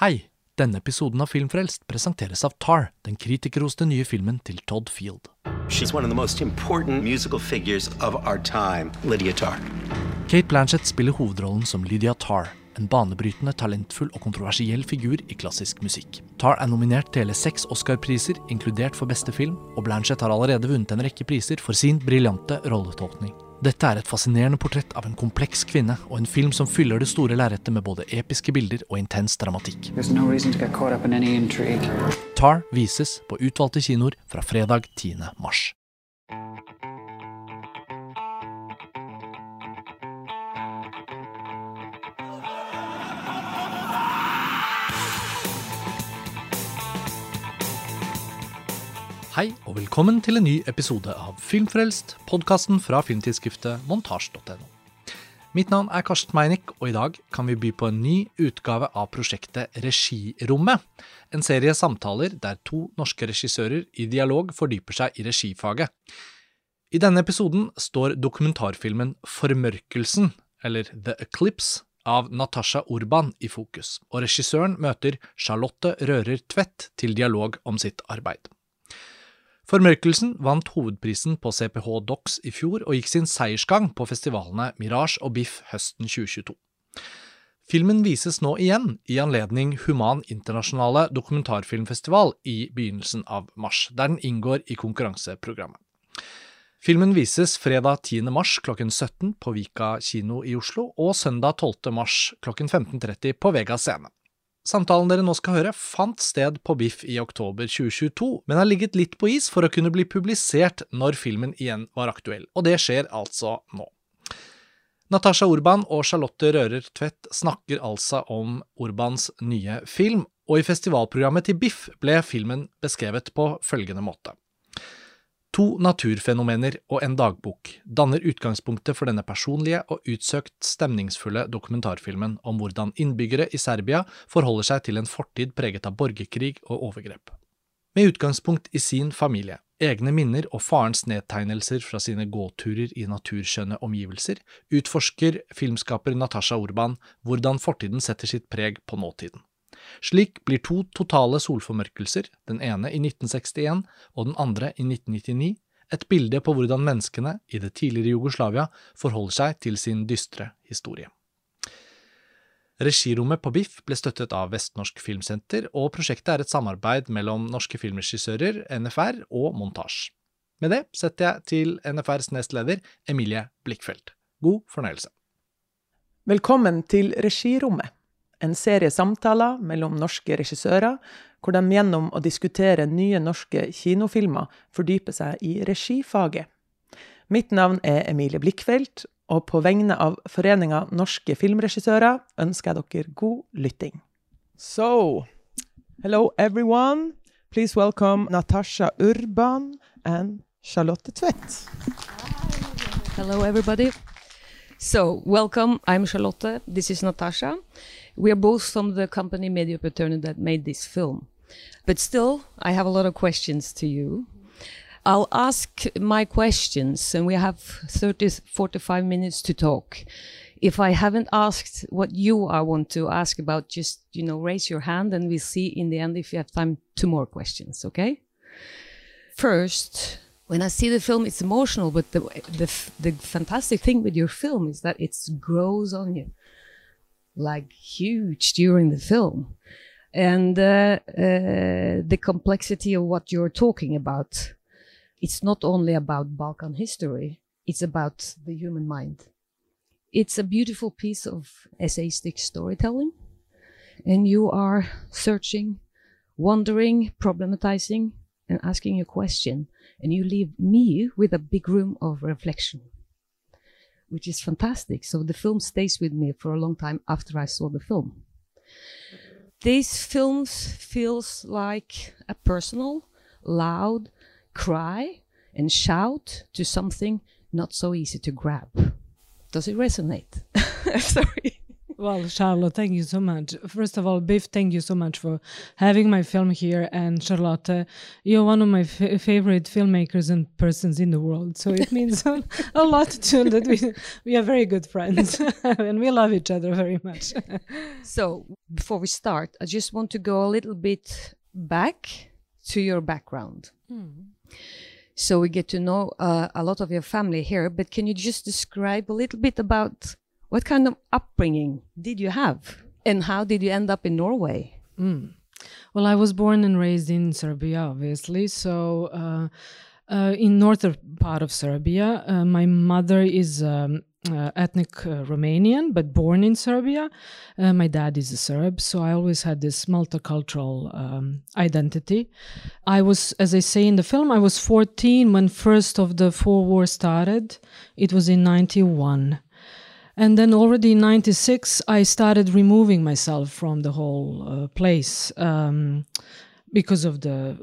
Hei! Denne episoden av Filmfrelst presenteres av Tar, den kritikerroste nye filmen til Todd Field. She's one of the most important musical figures of our time, Lydia Tarr. Kate Blanchett spiller hovedrollen som Lydia Tar, en banebrytende, talentfull og kontroversiell figur i klassisk musikk. Tar er nominert til hele seks Oscar-priser, inkludert for beste film, og Blanchett har allerede vunnet en rekke priser for sin briljante rolletolkning. Dette er et fascinerende portrett av en kompleks kvinne, og en film som fyller det store lerretet med både episke bilder og intens dramatikk. No. Tar vises på utvalgte kinoer fra fredag 10. mars. Hei og velkommen til en ny episode av Filmfrelst, podkasten fra filmtidsskriftet montasj.no. Mitt navn er Karsten Meinick, og i dag kan vi by på en ny utgave av prosjektet Regirommet. En serie samtaler der to norske regissører i dialog fordyper seg i regifaget. I denne episoden står dokumentarfilmen Formørkelsen, eller The Eclipse, av Natasha Urban i fokus, og regissøren møter Charlotte Rører Tvedt til dialog om sitt arbeid. Formørkelsen vant hovedprisen på CPH Dox i fjor og gikk sin seiersgang på festivalene Mirage og Biff høsten 2022. Filmen vises nå igjen i anledning Human internasjonale dokumentarfilmfestival i begynnelsen av mars, der den inngår i konkurranseprogrammet. Filmen vises fredag 10. mars klokken 17 på Vika kino i Oslo og søndag 12. mars klokken 15.30 på Vega scene. Samtalen dere nå skal høre, fant sted på Biff i oktober 2022, men har ligget litt på is for å kunne bli publisert når filmen igjen var aktuell, og det skjer altså nå. Natasha Urban og Charlotte Rører Tvedt snakker altså om Urbans nye film, og i festivalprogrammet til Biff ble filmen beskrevet på følgende måte. To naturfenomener og en dagbok danner utgangspunktet for denne personlige og utsøkt stemningsfulle dokumentarfilmen om hvordan innbyggere i Serbia forholder seg til en fortid preget av borgerkrig og overgrep. Med utgangspunkt i sin familie, egne minner og farens nedtegnelser fra sine gåturer i naturskjønne omgivelser, utforsker filmskaper Natasha Urban hvordan fortiden setter sitt preg på nåtiden. Slik blir to totale solformørkelser, den ene i 1961 og den andre i 1999, et bilde på hvordan menneskene i det tidligere Jugoslavia forholder seg til sin dystre historie. Regirommet på BIFF ble støttet av Vestnorsk Filmsenter, og prosjektet er et samarbeid mellom norske filmregissører, NFR og Montasj. Med det setter jeg til NFRs nestleder, Emilie Blikkfeldt. God fornøyelse. Velkommen til Regirommet, en serie samtaler mellom norske regissører, hvor de gjennom å diskutere nye norske kinofilmer fordyper seg i regifaget. Mitt navn er Emilie Blikkfeldt, og på vegne av Foreninga norske filmregissører ønsker jeg dere god lytting. So, hello everyone. Please welcome Natasha Urban and Charlotte Tvedt. Hello, everybody. So, welcome. I'm Charlotte. This is Natasha. We are both from the company Medieoperatørene that made this film. But still, I have a lot of questions to you. I'll ask my questions, and we have 30, 45 minutes to talk. If I haven't asked what you I want to ask about, just you know, raise your hand, and we'll see in the end if you have time two more questions. Okay. First, when I see the film, it's emotional, but the the the fantastic thing with your film is that it grows on you, like huge during the film, and uh, uh, the complexity of what you're talking about. It's not only about Balkan history; it's about the human mind. It's a beautiful piece of essayistic storytelling, and you are searching, wondering, problematizing, and asking a question and you leave me with a big room of reflection, which is fantastic. So the film stays with me for a long time after I saw the film. These films feels like a personal, loud cry and shout to something not so easy to grab. Does it resonate? Sorry. Well, Charlotte, thank you so much. First of all, Biff, thank you so much for having my film here. And Charlotte, you're one of my f- favorite filmmakers and persons in the world. So it means a, a lot to that we, we are very good friends and we love each other very much. So, before we start, I just want to go a little bit back to your background. So, we get to know uh, a lot of your family here, but can you just describe a little bit about what kind of upbringing did you have? And how did you end up in Norway? Well, I was born and raised in Serbia, obviously. So, uh, uh, in northern part of Serbia, uh, my mother is um, uh, ethnic uh, Romanian, but born in Serbia. Uh, my dad is a Serb, so I always had this multicultural um, identity. I was, as I say in the film, I was 14 when first of the four wars started. It was in 91. And then already in 96, I started removing myself from the whole uh, place um, because of the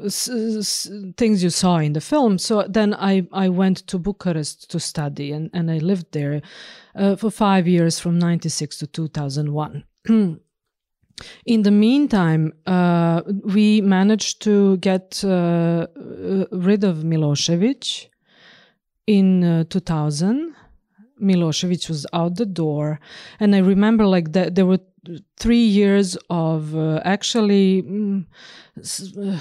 things you saw in the film. So then I, I went to Bucharest to study and, and I lived there uh, for five years from 96 to 2001. In the meantime, uh, we managed to get uh, uh, rid of Milosevic in uh, 2000. Milosevic was out the door, and I remember like that there were three years of uh, actually mm, uh,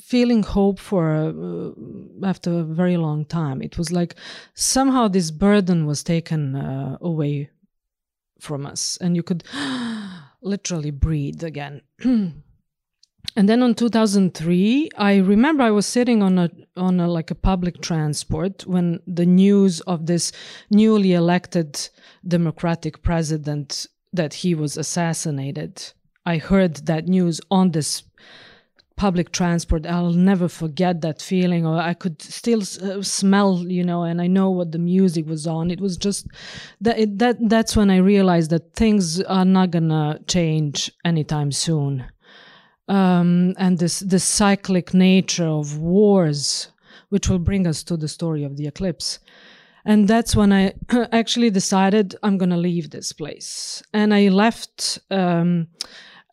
feeling hope for uh, after a very long time. It was like somehow this burden was taken uh, away from us, and you could literally breathe again. And then on 2003, I remember I was sitting on a on a like a public transport when the news of this newly elected democratic president that he was assassinated. I heard that news on this public transport. I'll never forget that feeling. Or I could still uh, smell, you know, and I know what the music was on. It was just that it, that that's when I realized that things are not gonna change anytime soon um, and this the cyclic nature of wars, which will bring us to the story of the eclipse. And that's when I actually decided I'm going to leave this place. And I left. Um,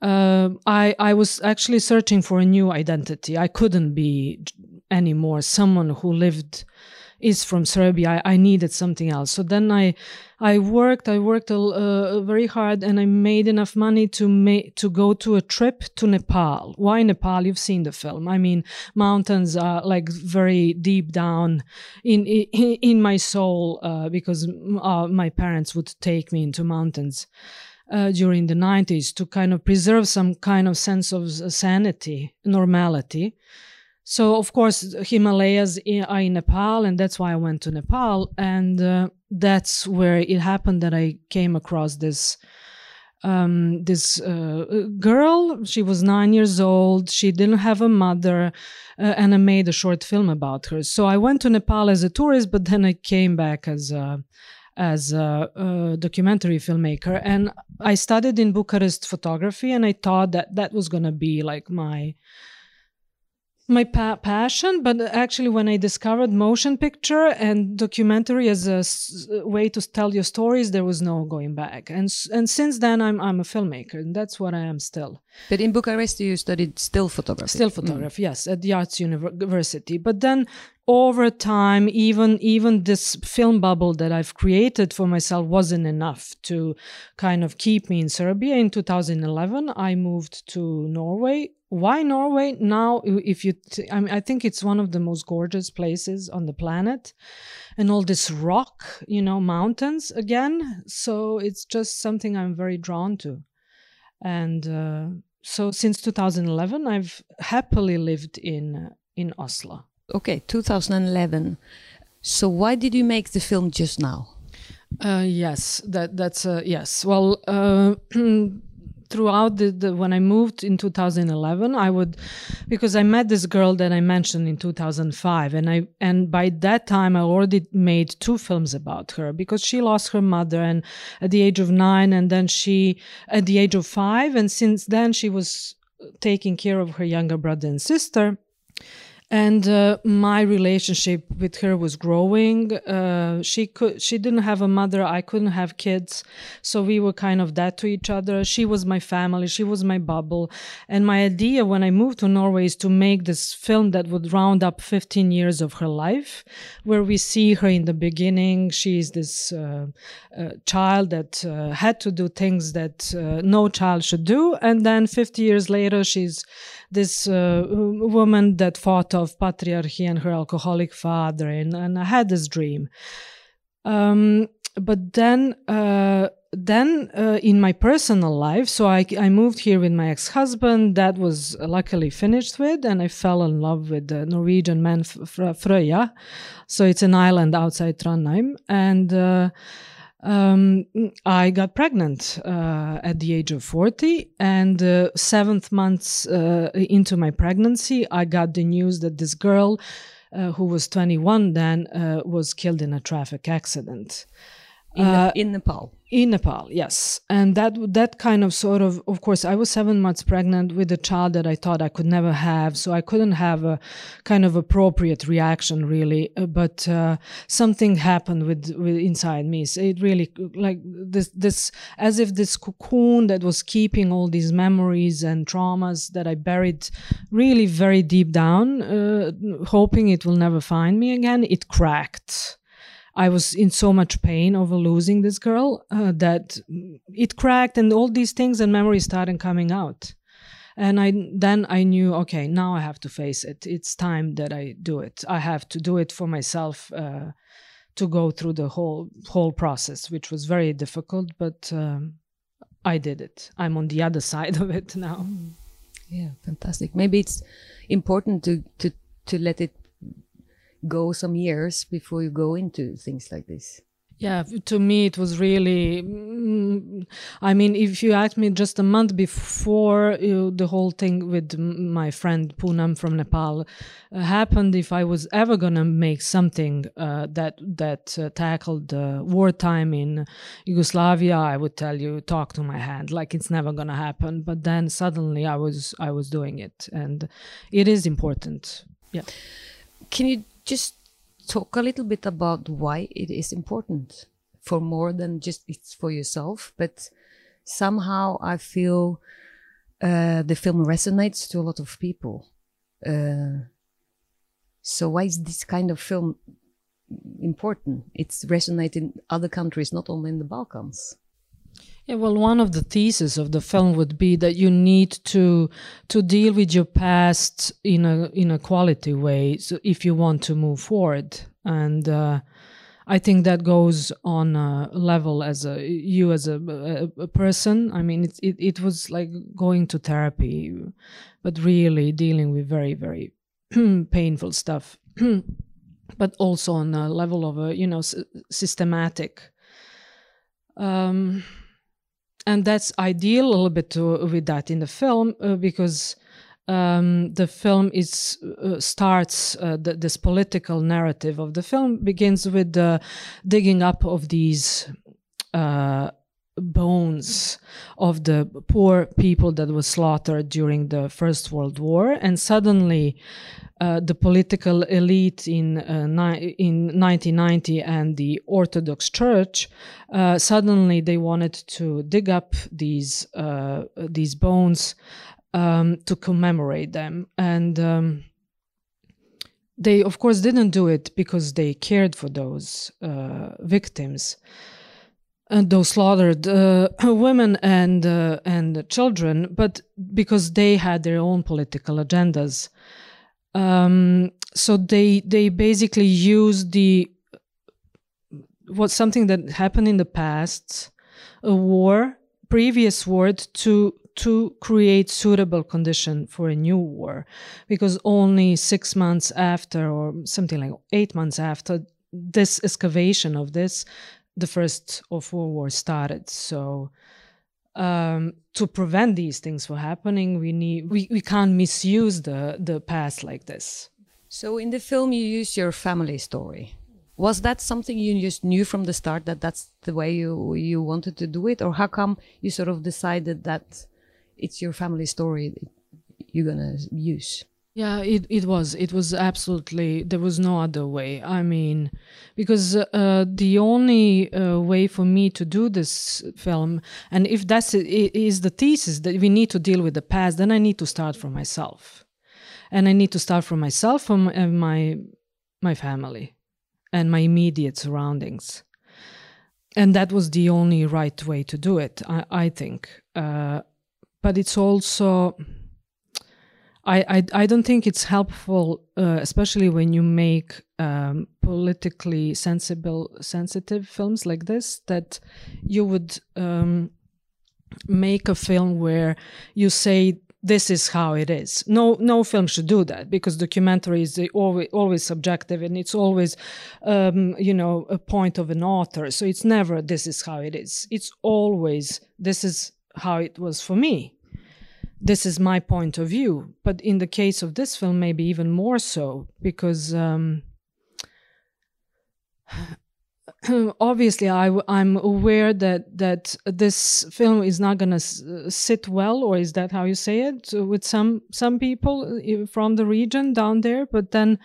uh, I I was actually searching for a new identity. I couldn't be anymore someone who lived is from Serbia. I, I needed something else. So then I, I worked. I worked uh, very hard, and I made enough money to make to go to a trip to Nepal. Why Nepal? You've seen the film. I mean, mountains are like very deep down in in, in my soul uh, because uh, my parents would take me into mountains. Uh, during the 90s to kind of preserve some kind of sense of sanity, normality. So, of course, Himalayas are in Nepal, and that's why I went to Nepal. And uh, that's where it happened that I came across this um, this uh, girl. She was nine years old. She didn't have a mother, uh, and I made a short film about her. So I went to Nepal as a tourist, but then I came back as a as a, a documentary filmmaker, and I studied in Bucharest photography, and I thought that that was gonna be like my my pa- passion but actually when i discovered motion picture and documentary as a s- way to tell your stories there was no going back. And s- and since then i'm i'm a filmmaker and that's what i am still. But in Bucharest, you studied still photography. still photography mm. yes at the arts university. But then over time even even this film bubble that i've created for myself wasn't enough to kind of keep me in serbia. In 2011 i moved to norway. Why norway? Now if you t- I, mean, I think it's one of the most gorgeous places on the planet and all this rock you know mountains again. So it's just something i'm very drawn to. And uh, so since 2011 i've happily lived in in oslo Okay, 2011. So why did you make the film just now? Uh, yes, that that's uh, yes. Well, uh, throughout the, the when I moved in 2011, I would because I met this girl that I mentioned in 2005, and I and by that time I already made two films about her because she lost her mother and at the age of nine, and then she at the age of five, and since then she was taking care of her younger brother and sister and uh, my relationship with her was growing. Uh, she could she didn't have a mother i couldn't have kids. So we were kind of that to each other. She was my family she was my bubble. And my idea when i moved to norway is to make this film that would round up 15 years of her life where we see her in the beginning. She is this uh, uh child that uh, had to do things that uh, no child should do. And then 50 years later she's this woman that fought of patriarchy and her alcoholic father, and, and I had this dream. Um, but then, uh, then uh, in my personal life, so I, I moved here with my ex-husband. That was luckily finished with, and I fell in love with the Norwegian man Frøya. So it's an island outside Trondheim, and. Uh, um, I got pregnant uh, at the age of 40, and uh, seventh months uh, into my pregnancy, I got the news that this girl, uh, who was 21 then, uh, was killed in a traffic accident. In, uh, in Nepal in Nepal, yes, and that that kind of sort of, of course, I was seven months pregnant with a child that I thought I could never have, so I couldn't have a kind of appropriate reaction really. Uh, but uh, something happened with, with inside me. So it really like this this as if this cocoon that was keeping all these memories and traumas that I buried really very deep down, uh, hoping it will never find me again. It cracked I was in so much pain over losing this girl uh, that it cracked and all these things and memories started coming out. And I then I knew, okay, now I have to face it. It's time that I do it. I have to do it for myself uh, to go through the whole whole process, which was very difficult, but um, I did it. I'm on the other side of it now. Yeah, fantastic. Maybe it's important to to to let it go some years before you go into things like this? Yeah to me it was really mm, i mean if you asked me just a month before you, the whole thing with my friend poonam from nepal uh, happened if i was ever going to make something uh, that that uh, tackled uh, wartime in yugoslavia i would tell you talk to my hand like it's never going to happen. But then suddenly i was i was doing it and it is important. Yeah. Can you just talk a little bit about why it is important for more than just it's for yourself, but somehow I feel uh, the film resonates to a lot of people. Uh, so why is this kind of film important? It's resonating in other countries, not only in the Balkans. Yeah, well, one of the theses of the film would be that you need to to deal with your past in a in a quality way, so if you want to move forward. And uh, I think that goes on a level as a you as a, a, a person. I mean, it, it it was like going to therapy, but really dealing with very very painful stuff. but also on a level of a you know s- systematic. Um, and that's ideal a little bit to, with that in the film uh, because um, the film is uh, starts uh, the, this political narrative of the film begins with the digging up of these uh, bones of the poor people that were slaughtered during the First World War, and suddenly uh, the political elite in uh, in 1990 and the Orthodox Church uh, suddenly they wanted to dig up these uh, these bones um, to commemorate them and. Um, they, of course, didn't do it because they cared for those uh, victims and those slaughtered uh, women and uh, and children, but because they had their own political agendas. Um, so they they basically use the what something that happened in the past, a war, previous war, to to create suitable condition for a new war, because only six months after, or something like eight months after this excavation of this, the first of World war started. So um, to prevent these things from happening, we need we, we can't misuse the the past like this. So in the film, you use your family story. Was that something you just knew from the start that that's the way you you wanted to do it, or how come you sort of decided that it's your family story you're gonna use? Yeah, it, it was. It was absolutely, there was no other way. I mean, because uh, the only uh, way for me to do this film, and if that's is the thesis that we need to deal with the past, then I need to start from myself. And I need to start from myself, from uh, my, my family and my immediate surroundings. And that was the only right way to do it, I, I think. Uh, but it's also I, I, I don't think it's helpful, uh, especially when you make um, politically sensible, sensitive films like this, that you would um, make a film where you say this is how it is. No, no film should do that because documentary is always, always subjective and it's always, um, you know, a point of an author. So it's never this is how it is. It's always this is how it was for me this is my point of view. But in the case of this film, maybe even more so, because um, obviously I, am aware that that this film is not going to sit well, or is that how you say it, with some some people from the region down there. But then.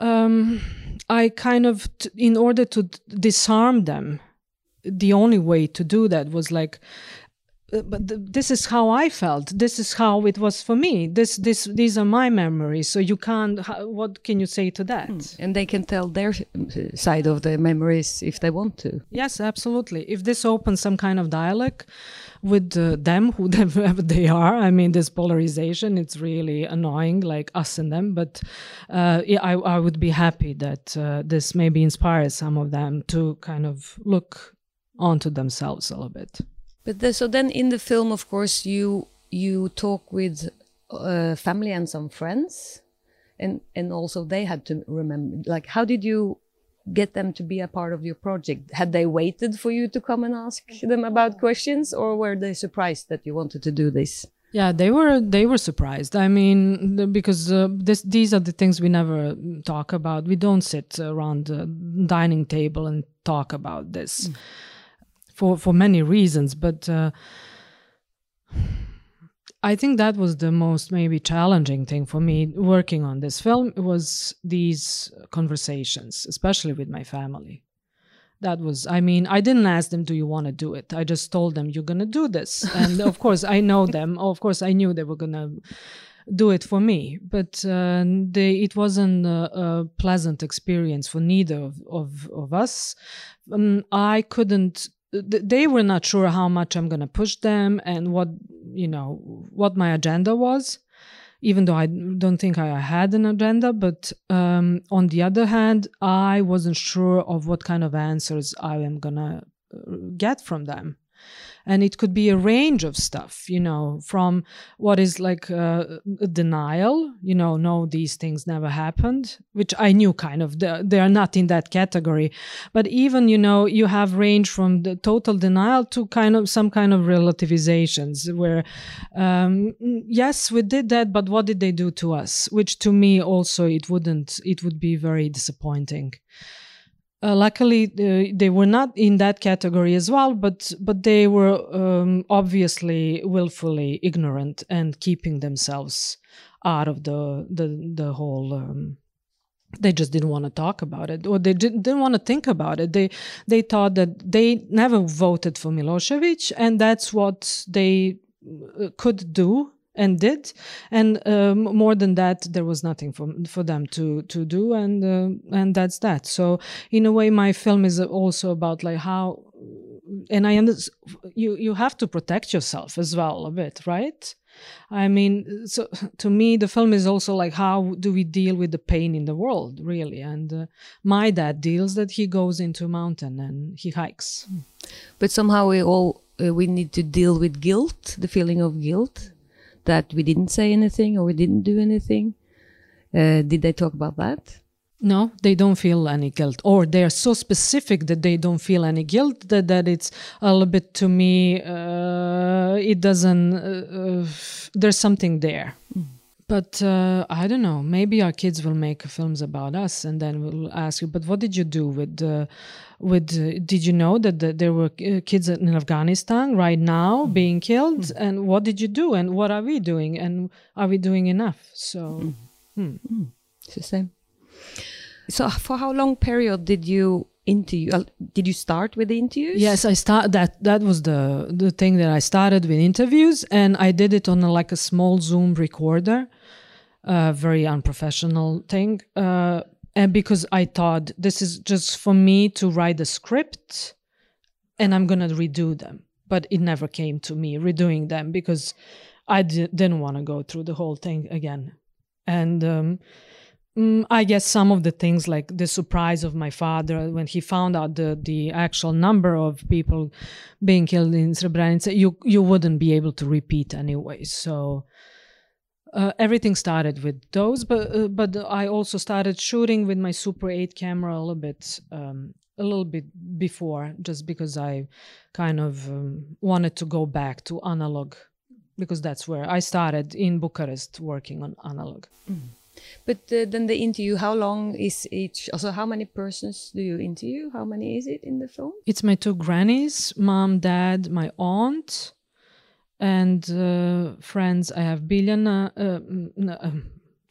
Um, I kind of, in order to disarm them, the only way to do that was like but th- this is how I felt. This is how it was for me. This, this, these are my memories. So you can't. How, what can you say to that? And they can tell their uh, side of the memories if they want to. Yes, absolutely. If this opens some kind of dialogue with uh, them, whoever they are, I mean, this polarization, it's really annoying, like us and them. But uh, yeah, I, I would be happy that uh, this maybe inspires some of them to kind of look onto themselves a little bit. But the, so then in the film, of course, you you talk with uh, family and some friends, and and also they had to remember. Like, how did you get them to be a part of your project? Had they waited for you to come and ask them about questions, or were they surprised that you wanted to do this? Yeah, they were they were surprised. I mean, because uh, this these are the things we never talk about. We don't sit around the dining table and talk about this. Mm for for many reasons but uh, i think that was the most maybe challenging thing for me working on this film was these conversations especially with my family. That was i mean i didn't ask them do you want to do it? I just told them you're going to do this. And of course i know them. Of course i knew they were going to do it for me. But uh, they, it wasn't a, a, pleasant experience for neither of, of, of us. Um, i couldn't they were not sure how much I'm going to push them and what you know what my agenda was even though I don't think I had an agenda. But um, on the other hand I wasn't sure of what kind of answers I am going to get from them and it could be a range of stuff you know from what is like uh, denial you know no these things never happened which i knew kind of they are not in that category. But even you know you have range from the total denial to kind of some kind of relativizations where um, yes we did that but what did they do to us? Which to me also it wouldn't it would be very disappointing uh, luckily, uh, they were not in that category as well, but but they were um, obviously willfully ignorant and keeping themselves out of the the the whole. Um, they just didn't want to talk about it, or they didn't, didn't want to think about it. They they thought that they never voted for Milosevic, and that's what they uh, could do and did. And um, more than that there was nothing for for them to to do and uh, and that's that. So in a way my film is also about like how and i understand you you have to protect yourself as well a bit right? I mean so to me the film is also like how do we deal with the pain in the world really? And uh, my dad deals that he goes into a mountain and he hikes. But somehow we all uh, we need to deal with guilt the feeling of guilt that we didn't say anything or we didn't do anything. Uh, did they talk about that? No, they don't feel any guilt, or they are so specific that they don't feel any guilt that, that it's a little bit to me, uh, it doesn't, uh, there's something there. Mm. But uh, I don't know, maybe our kids will make films about us and then we'll ask you, but what did you do with with uh, did you know that the, there were uh, kids in afghanistan right now being killed and what did you do and what are we doing and are we doing enough so It's the same. So, for how long period did you interview? Uh, did you start with the interviews? Yes, I start that. That was the the thing that I started with interviews, and I did it on a, like a small Zoom recorder, a very unprofessional thing. Uh, and because I thought this is just for me to write a script, and I'm gonna redo them, but it never came to me redoing them because I didn't want to go through the whole thing again, and. Um, Mm, I guess some of the things like the surprise of my father when he found out the the actual number of people being killed in Srebrenica, you you wouldn't be able to repeat anyway. So uh, everything started with those, but uh, but I also started shooting with my Super 8 camera a little bit um, a little bit before, just because I kind of um, wanted to go back to analog because that's where I started in Bucharest working on analog. But uh, then the interview, how long is each? Also, how many persons do you interview? How many is it in the film? It's my two grannies, mom, dad, my aunt, and uh, friends. I have Biljana, uh, mm, um,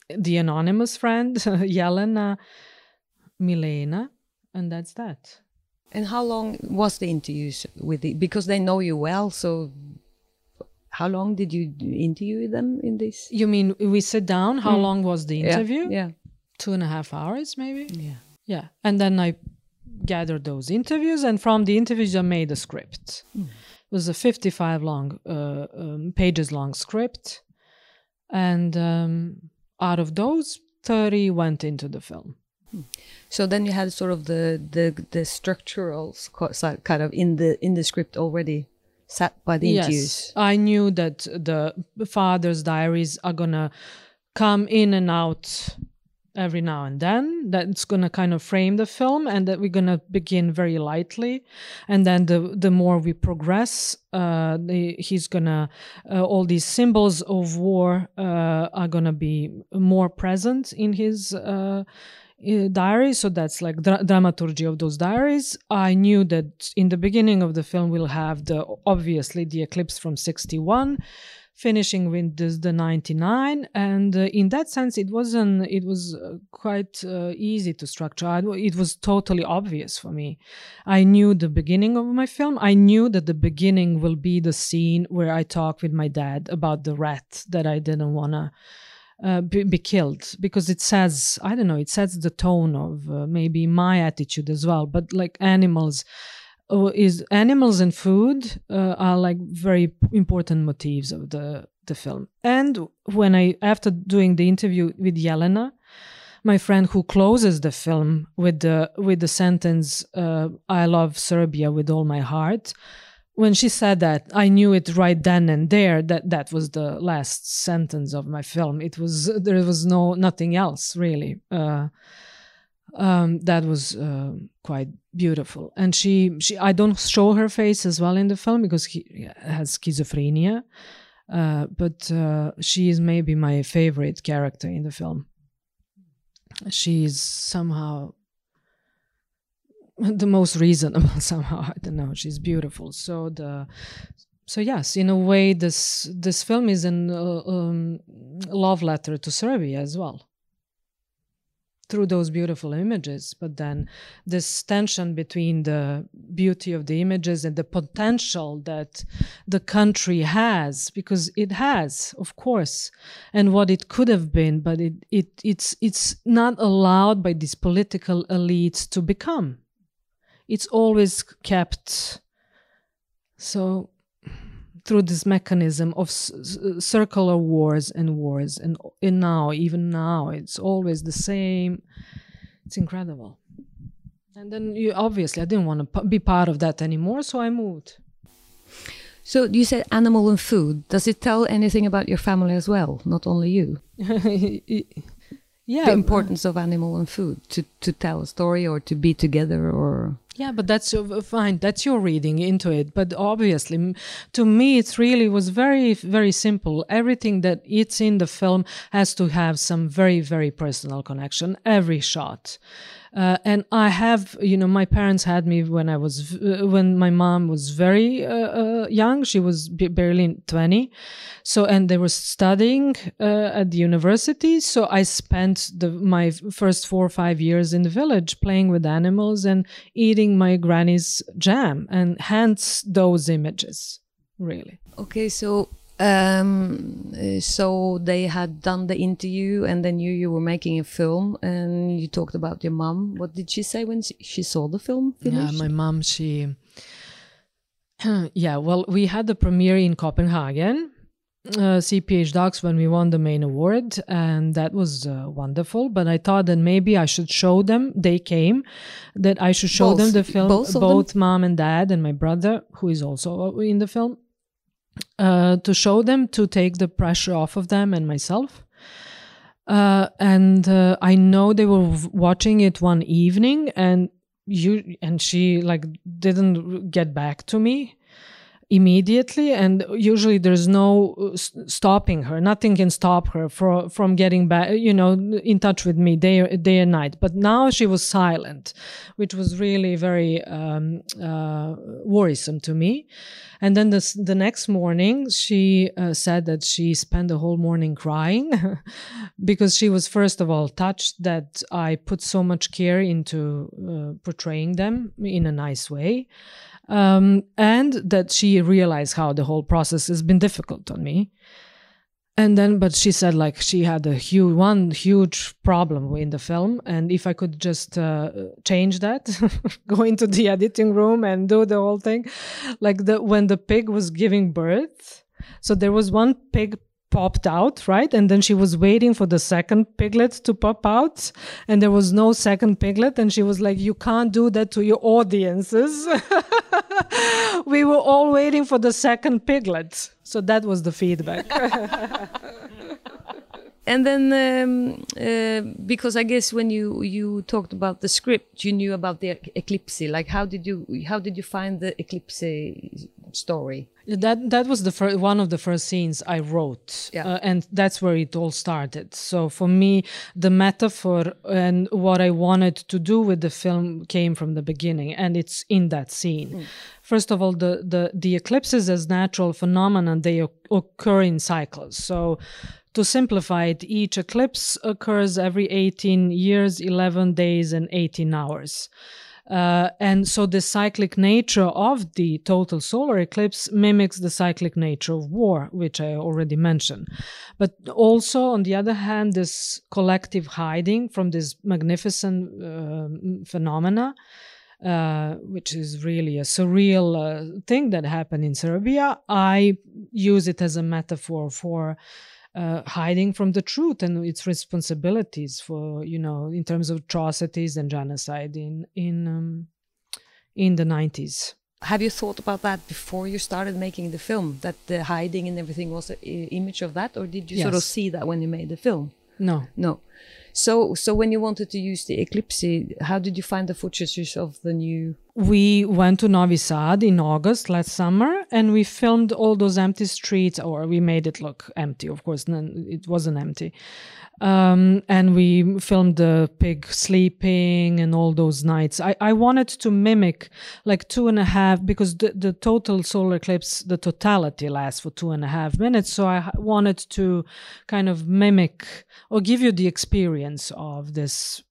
the anonymous friend, Jelena Milena, and that's that. And how long was the interviews with the? Because they know you well, so how long did you interview them in this? You mean we sit down? How long was the interview? Yeah. Two and a half hours, maybe? Yeah. Yeah. And then I gathered those interviews, and from the interviews, I made a script. It was a 55 long, uh, um, pages long script. And um, out of those, 30 went into the film. So then you had sort of the the the structural kind of in the in the script already set by the interviews. I knew that the father's diaries are gonna come in and out every now and then. That's gonna kind of frame the film, and that we're gonna begin very lightly, and then the the more we progress, uh, the, he's gonna uh, all these symbols of war uh, are gonna be more present in his. Uh, diaries so that's like dra- dramaturgy of those diaries i knew that in the beginning of the film we'll have the obviously the eclipse from 61 finishing with the 99 and uh, in that sense it wasn't it was uh, quite uh, easy to structure. I, it was totally obvious for me. I knew the beginning of my film. I knew that the beginning will be the scene where i talk with my dad about the rat that i didn't want to uh, be, be killed. Because it says i don't know it sets the tone of uh, maybe my attitude as well. But like animals is animals and food uh, are like very important motifs of the the film. And when i after doing the interview with Jelena my friend who closes the film with the with the sentence uh, i love serbia with all my heart when she said that i knew it right then and there that that was the last sentence of my film. It was there was no nothing else really. Uh, um, that was uh, quite beautiful. And she she i don't show her face as well in the film because he has schizophrenia. Uh, but uh, she is maybe my favorite character in the film. She is somehow the most reasonable somehow. I don't know. She's beautiful. So the so yes in a way this this film is a uh, um, love letter to serbia as well through those beautiful images but then this tension between the beauty of the images and the potential that the country has because it has of course and what it could have been but it, it it's it's not allowed by these political elites to become. It's always kept. So through this mechanism of circular wars and wars and, and now even now it's always the same. It's incredible. And then you obviously i didn't want to p- be part of that anymore so i moved. So you said animal and food. Does it tell anything about your family as well, not only you? yeah. the importance of animal and food to to tell a story or to be together or Yeah, but that's uh, fine. That's your reading into it. But obviously, to me, it really was very, very simple. Everything that it's in the film has to have some very, very personal connection. Every shot. Uh, and I have, you know, my parents had me when I was, uh, when my mom was very uh, uh, young. She was barely 20. So, and they were studying uh, at the university. So I spent the, my first four or five years in the village playing with animals and eating my granny's jam and hence those images, really. Okay, so um, uh, so they had done the interview, and they knew you were making a film, and you talked about your mom. What did she say when she, saw the film finished? Yeah, my mom, she. yeah, well, we had the premiere in Copenhagen, uh, CPH Dox, when we won the main award, and that was uh, wonderful. But I thought that maybe I should show them. They came, that I should show them the film, both both mom and dad, and my brother, who is also in the film, uh, to show them to take the pressure off of them and myself. Uh, and uh, I know they were watching it one evening, and you and she like didn't get back to me immediately and usually there's no uh, stopping her. Nothing can stop her for, from getting back you know in touch with me day day and night. But now she was silent which was really very um, uh, worrisome to me. And then this, the next morning she uh, said that she spent the whole morning crying because she was first of all touched that i put so much care into uh, portraying them in a nice way um, and that she realized how the whole process has been difficult on me. And then, but she said like she had a huge one huge problem in the film, and if I could just uh, change that, go into the editing room and do the whole thing, like the when the pig was giving birth, so there was one pig popped out, right? And then she was waiting for the second piglet to pop out, and there was no second piglet. And she was like, You can't do that to your audiences. we were all waiting for the second piglet. So that was the feedback. And then, um, uh, because I guess when you you talked about the script, you knew about the eclipse. Like, how did you how did you find the eclipse story? that that was the first one of the first scenes I wrote, Yeah. uh, and that's where it all started. So for me, the metaphor and what I wanted to do with the film came from the beginning, and it's in that scene. First of all, the the the eclipses as natural phenomena they occur in cycles. So. To simplify it, each eclipse occurs every 18 years, 11 days, and 18 hours. Uh, and so the cyclic nature of the total solar eclipse mimics the cyclic nature of war, which I already mentioned. But also, on the other hand, this collective hiding from this magnificent um phenomena, uh, which is really a surreal uh, thing that happened in Serbia, I use it as a metaphor for uh, hiding from the truth and its responsibilities for you know in terms of atrocities and genocide in in um, in the 90s Have you thought about that before you started making the film? That the hiding and everything was an image of that, or did you sort of see that when you made the film? no No. So, so when you wanted to use the eclipse, how did you find the footages of the new? We went to Novi Sad in August last summer and we filmed all those empty streets, or we made it look empty. Of course, it wasn't empty. Um, and we filmed the pig sleeping and all those nights. I, I wanted to mimic like two and a half, because the, the total solar eclipse, the totality lasts for two and a half minutes. So I wanted to kind of mimic or give you the experience of this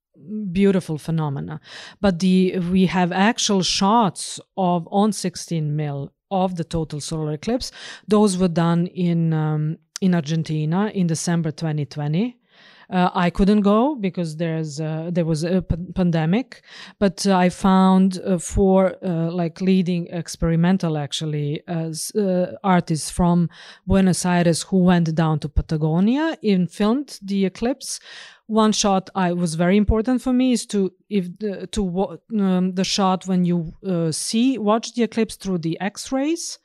beautiful phenomena. But the we have actual shots of on 16 mil of the total solar eclipse. Those were done in um, in argentina in december 2020 uh, I couldn't go because there's there was a pandemic, but uh, I found uh, four uh, like leading experimental actually uh, artists from Buenos Aires who went down to Patagonia and filmed the eclipse. One shot I was very important for me is to if the, to um, the shot when you uh, see watch the eclipse through the X-rays.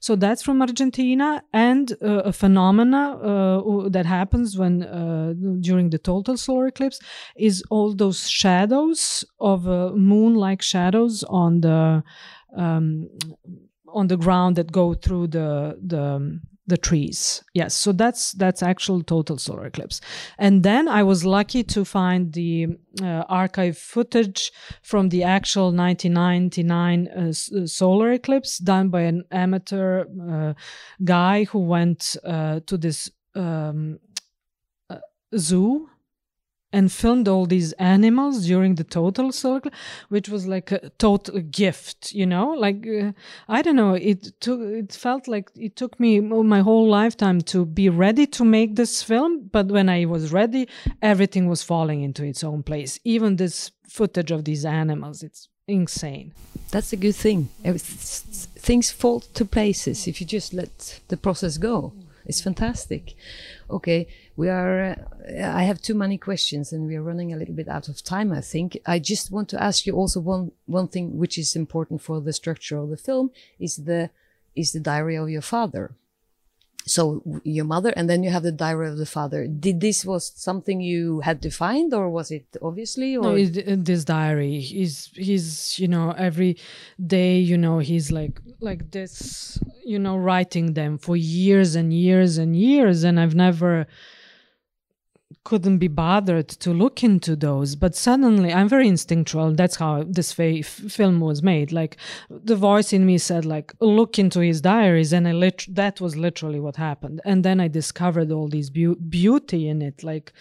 So that's from Argentina, and uh, a phenomena uh, that happens when uh, during the total solar eclipse is all those shadows of uh, moon-like shadows on the um, on the ground that go through the the the trees. Yes, so that's that's actual total solar eclipse. And then I was lucky to find the uh, archive footage from the actual 1999 uh, uh, solar eclipse done by an amateur uh, guy who went uh, to this um, uh, zoo and filmed all these animals during the total eclipse, which was like a total gift, you know. Like uh, I don't know, it took. It felt like it took me my whole lifetime to be ready to make this film, but when I was ready, everything was falling into its own place. Even this footage of these animals, it's insane. That's a good thing. Things fall to places if you just let the process go. It's fantastic. Okay, we are. Uh, I have too many questions, and we are running a little bit out of time. I think. I just want to ask you also one one thing, which is important for the structure of the film, is the is the diary of your father. So your mother, and then you have the diary of the father. Did this was something you had to find, or was it obviously? Or No, it, this diary, he's he's you know every day, you know he's like like this, you know, writing them for years and years and years, and I've never couldn't be bothered to look into those but suddenly i'm very instinctual. That's how this f- film was made. Like the voice in me said like look into his diaries and I lit- that was literally what happened. And then i discovered all this beau- beauty in it like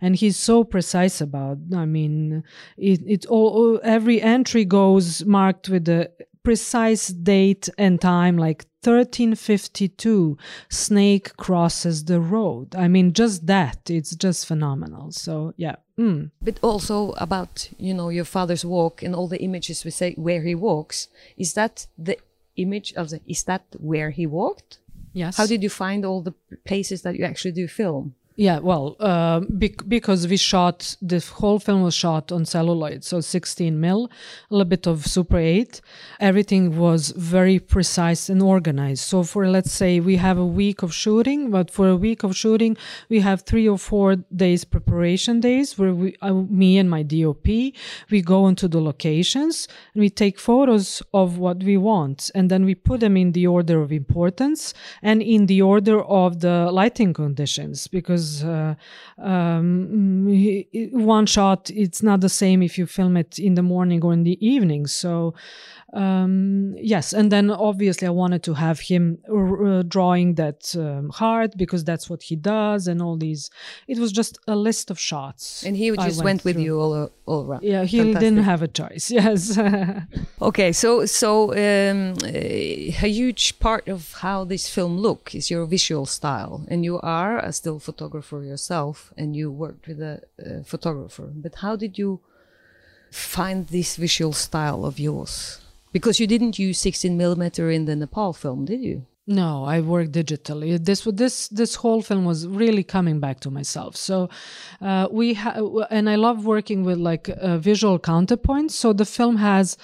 and he's so precise about i mean it, it all every entry goes marked with the precise date and time like 1352 snake crosses the road i mean just that it's just phenomenal so yeah mm. But also about you know your father's walk and all the images we say where he walks. Is that the image of the? Is that where he walked? yes How did you find all the places that you actually do film? Yeah, well, uh, bec- because we shot the whole film was shot on celluloid, so 16 mil, a little bit of Super 8. Everything was very precise and organized. So for let's say we have a week of shooting, but for a week of shooting we have three or four days preparation days where we, uh, me and my DOP, we go into the locations and we take photos of what we want, and then we put them in the order of importance and in the order of the lighting conditions because uh, um, one shot it's not the same if you film it in the morning or in the evening. So um, yes and then obviously i wanted to have him r- uh, drawing that um, heart because that's what he does and all these it was just a list of shots And he just went, with through. you all all around. yeah he Fantastic. didn't have a choice yes Okay, so so um, a huge part of how this film look is your visual style, and you are a still photographer yourself, and you worked with a, uh photographer. But how did you find this visual style of yours? Because you didn't use 16 millimeter in the Nepal film, did you? No, I work digitally. This this this whole film was really coming back to myself. So uh, we ha- and I love working with like uh, visual counterpoints. So the film has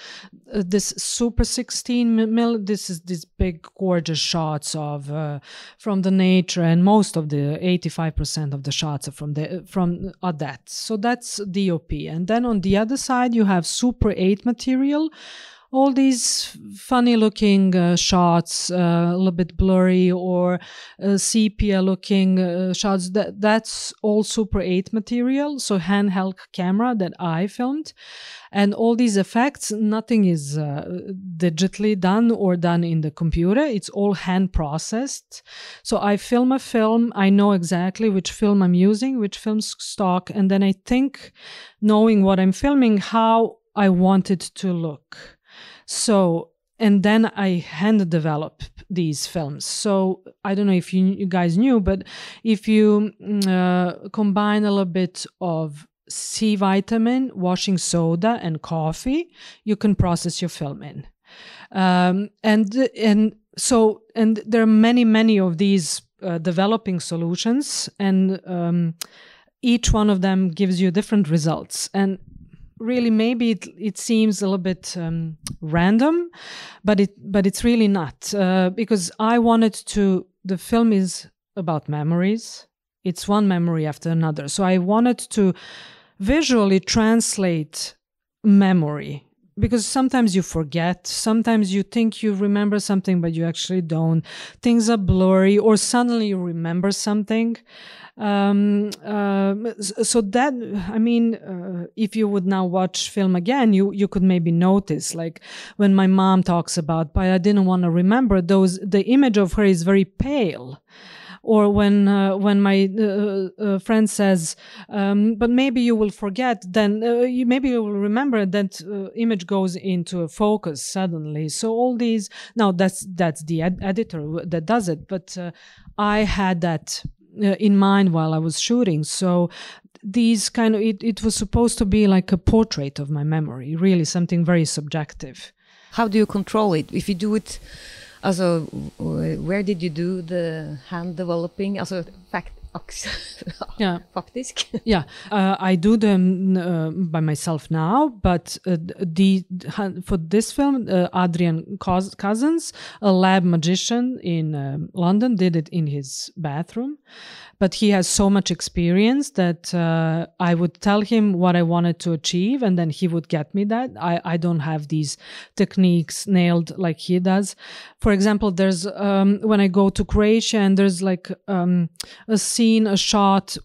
uh, this super 16 mil. This is these big gorgeous shots of uh, from the nature, and most of the 85 percent of the shots are from the from are that. So that's DOP, and then on the other side you have super 8 material all these funny looking uh, shots uh, a little bit blurry or uh, sepia looking uh, shots. That that's all super 8 material so handheld camera that i filmed. And all these effects nothing is uh, digitally done or done in the computer. It's all hand processed. So i film a film i know exactly which film i'm using which film stock and then i think knowing what i'm filming how i want it to look so and then I hand develop these films. So I don't know if you, you guys knew, but if you mm, uh, combine a little bit of C vitamin, washing soda, and coffee, you can process your film in. Um, and and so and there are many many of these uh, developing solutions, and um, each one of them gives you different results. And really maybe it, it seems a little bit um, random but it but it's really not uh, because i wanted to the film is about memories. It's one memory after another. So i wanted to visually translate memory because sometimes you forget, sometimes you think you remember something, but you actually don't. Things are blurry, or suddenly you remember something. Um, uh, so that I mean, uh, if you would now watch film again, you you could maybe notice like when my mom talks about, but I didn't want to remember those. The image of her is very pale or when uh, when my uh, uh, friend says, um, "But maybe you will forget," then uh, you, maybe you will remember that uh, image goes into a focus suddenly. So all these now that's that's the ed- editor that does it, but uh, I had that in mind while I was shooting. So these kind of it, it was supposed to be like a portrait of my memory, really something very subjective. How do you control it? If you do it Also, where did you do the hand developing? Also, fact, yeah. faktisk. yeah, uh, I do them uh, by myself now, but uh, the for this film, uh, Adrian Cousins, a lab magician in um, London, did it in his bathroom but he has so much experience that uh, I would tell him what I wanted to achieve, and then he would get me that. I, I don't have these techniques nailed like he does. For example, there's um, when I go to Croatia and there's like um, a scene, a shot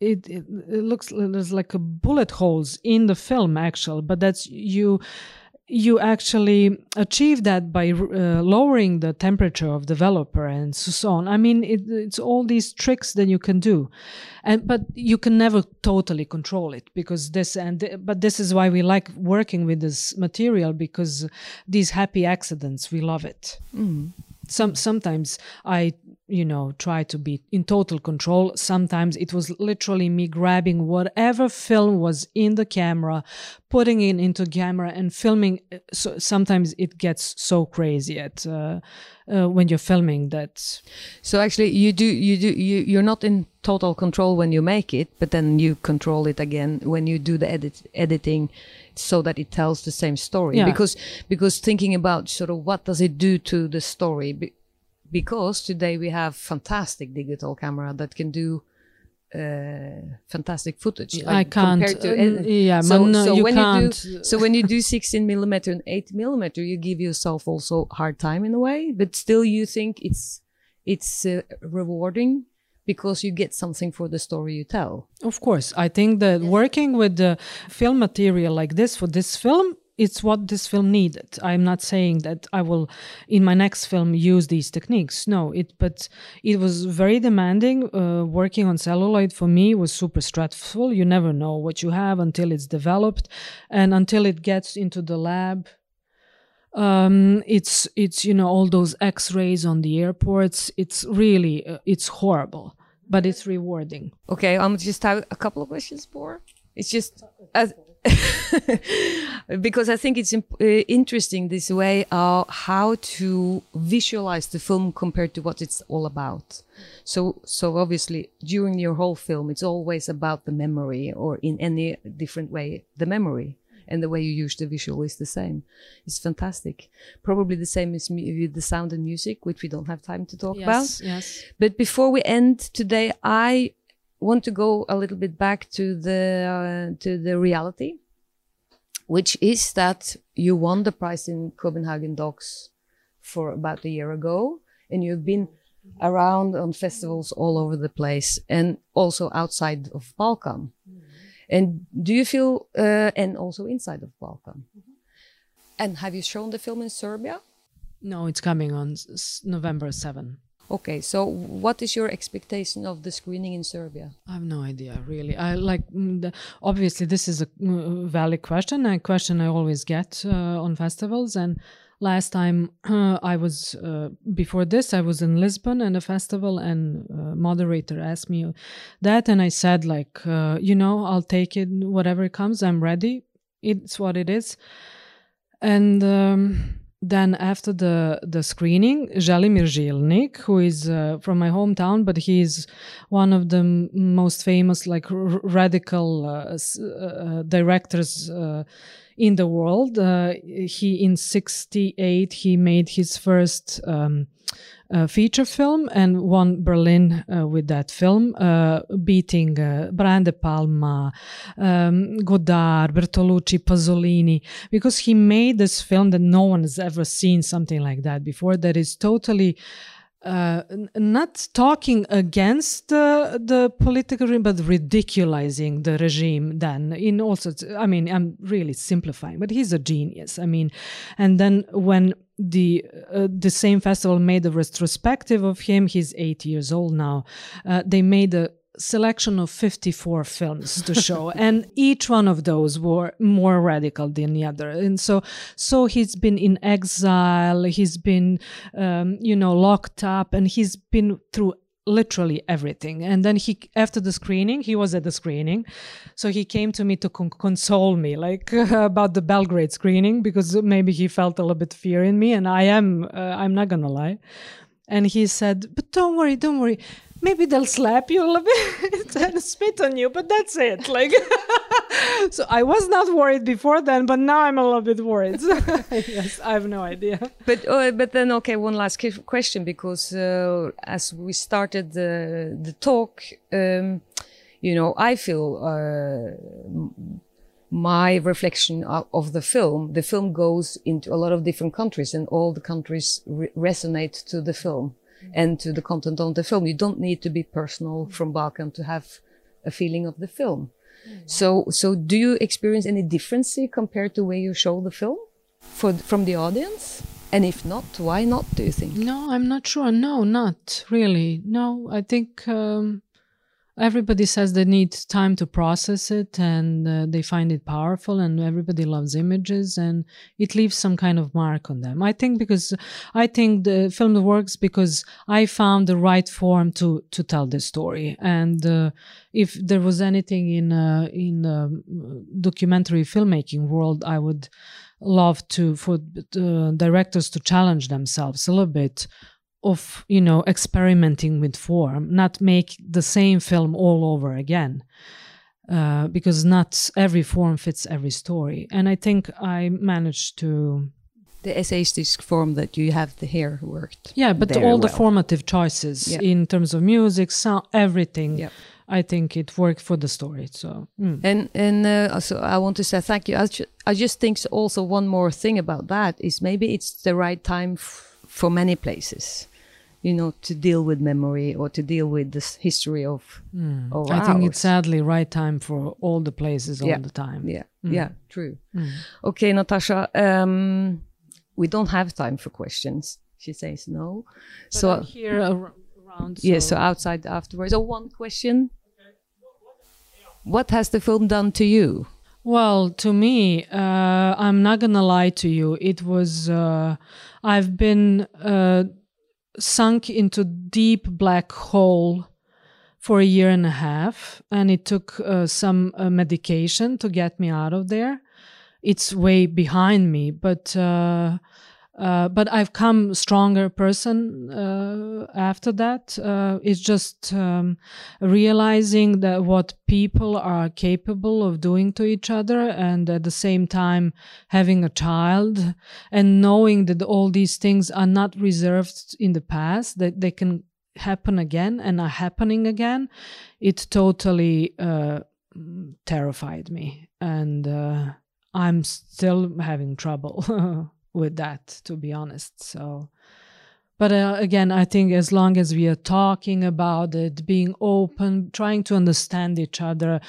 it, it, it, looks there's like a bullet holes in the film actual but that's you you actually achieve that by uh, lowering the temperature of developer and so on. I mean, it, it's all these tricks that you can do, and but you can never totally control it because this and but this is why we like working with this material because these happy accidents we love it. Mm. Some sometimes I you know try to be in total control. Sometimes it was literally me grabbing whatever film was in the camera putting it into camera and filming so sometimes it gets so crazy at uh, uh, when you're filming that. So actually you do you do you you're not in total control when you make it but then you control it again when you do the edit editing so that it tells the same story. Yeah. because because thinking about sort of what does it do to the story because today we have fantastic digital camera that can do uh, fantastic footage. Like I can't. To, uh, yeah, so, man, so you when can't. You do, so when you do 16 millimeter and 8 millimeter, you give yourself also hard time in a way, but still you think it's it's uh, rewarding because you get something for the story you tell. Of course, I think that working with the film material like this for this film it's what this film needed. I'm not saying that I will, in my next film, use these techniques. No, it, but it was very demanding. Uh, working on celluloid for me was super stressful. You never know what you have until it's developed, and until it gets into the lab. Um, it's it's you know all those X-rays on the airports. It's really uh, it's horrible, but it's rewarding. Okay, I'm just have a couple of questions for. It's just as because I think it's imp- uh, interesting this way uh, how to visualize the film compared to what it's all about. So, so obviously during your whole film, it's always about the memory, or in any different way, the memory, and the way you use the visual is the same. It's fantastic. Probably the same as with the sound and music, which we don't have time to talk yes, about. Yes. But before we end today, I want to go a little bit back to the uh, to the reality, which is that you won the prize in Copenhagen Dox for about a year ago, and you've been around on festivals all over the place and also outside of Balkan. Mm. And do you feel, uh, and also inside of Balkan? Mm -hmm. And have you shown the film in Serbia? No, it's coming on November 7. Okay, so what is your expectation of the screening in Serbia? I have no idea, really. I like mm, obviously this is a mm, valid question, a question I always get uh, on festivals. And last time uh, I was uh, before this, I was in Lisbon and a festival, and uh, moderator asked me that, and I said like, uh, you know, I'll take it, whatever comes, I'm ready. It's what it is, and. Um, then after the the screening, Želimir Žilnik, who is uh, from my hometown, but he is one of the most famous like radical uh, uh, directors uh, in the world. Uh, he in '68 he made his first. Um, uh, feature film and won Berlin uh, with that film, uh, beating uh, Brian De Palma, um, Godard, Bertolucci, Pasolini, because he made this film that no one has ever seen something like that before. That is totally uh, not talking against the the political regime, but ridiculizing the regime. Then, in all sorts, I mean, I'm really simplifying, but he's a genius. I mean, and then when the uh, the same festival made a retrospective of him, he's eight years old now. Uh, they made a selection of 54 films to show and each one of those were more radical than the other and so so he's been in exile he's been um, you know locked up and he's been through literally everything. And then he after the screening he was at the screening. So he came to me to con- console me like about the belgrade screening because maybe he felt a little bit fear in me and i am uh, i'm not gonna lie. And he said but don't worry don't worry maybe they'll slap you a little bit and spit on you, but that's it. Like, so I was not worried before then, but now I'm a little bit worried. yes, I have no idea. But uh, but then okay, one last question because uh, as we started the the talk, um, you know, I feel uh, my reflection of, the film. The film goes into a lot of different countries, and all the countries re- resonate to the film Mm-hmm. and to the content on the film. You don't need to be personal mm-hmm. from Balkan to have a feeling of the film. Mm-hmm. So so do you experience any difference compared to where you show the film for from the audience? And if not, why not? Do you think? No, I'm not sure. No, not really. No, I think um, everybody says they need time to process it and uh, they find it powerful and everybody loves images and it leaves some kind of mark on them. I think because i think the film works because i found the right form to to tell the story. And uh, if there was anything in uh, in um, documentary filmmaking world i would love to for uh, directors to challenge themselves a little bit of you know experimenting with form not make the same film all over again uh, because not every form fits every story and i think i managed to The essayistic form that you have the here worked. yeah but all the well. formative choices Yeah. in terms of music sound everything Yep. i think it worked for the story so mm. And and uh, also I want to say thank you. I, ju- I just think also one more thing about that is maybe it's the right time for many places, you know, to deal with memory or to deal with this history of. of i think it's sadly right time for all the places all Yeah. the time Yeah, yeah, true. Okay, Natasha, um, we don't have time for questions. She says no. so I'm here ar- around yeah, so outside afterwards. Oh, one question. What has the film done to you? Well, to me, uh, I'm not gonna lie to you. It was uh, I've been uh, sunk into deep black hole for a year and a half, and it took uh, some uh, medication to get me out of there. It's way behind me, but. Uh, uh, but I've come stronger person uh, after that. Uh, it's just um, realizing that what people are capable of doing to each other, and at the same time having a child, and knowing that all these things are not reserved in the past, that they can happen again and are happening again. It totally uh, terrified me, and uh, I'm still having trouble. with that to be honest so. But uh, again i think as long as we are talking about it being open trying to understand each other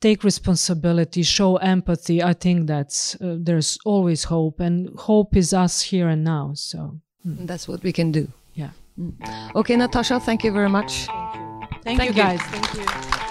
take responsibility show empathy i think that's uh, there's always hope and hope is us here and now so. That's what we can do. yeah. Okay, Natasha, thank you very much. thank, you. guys. Thank you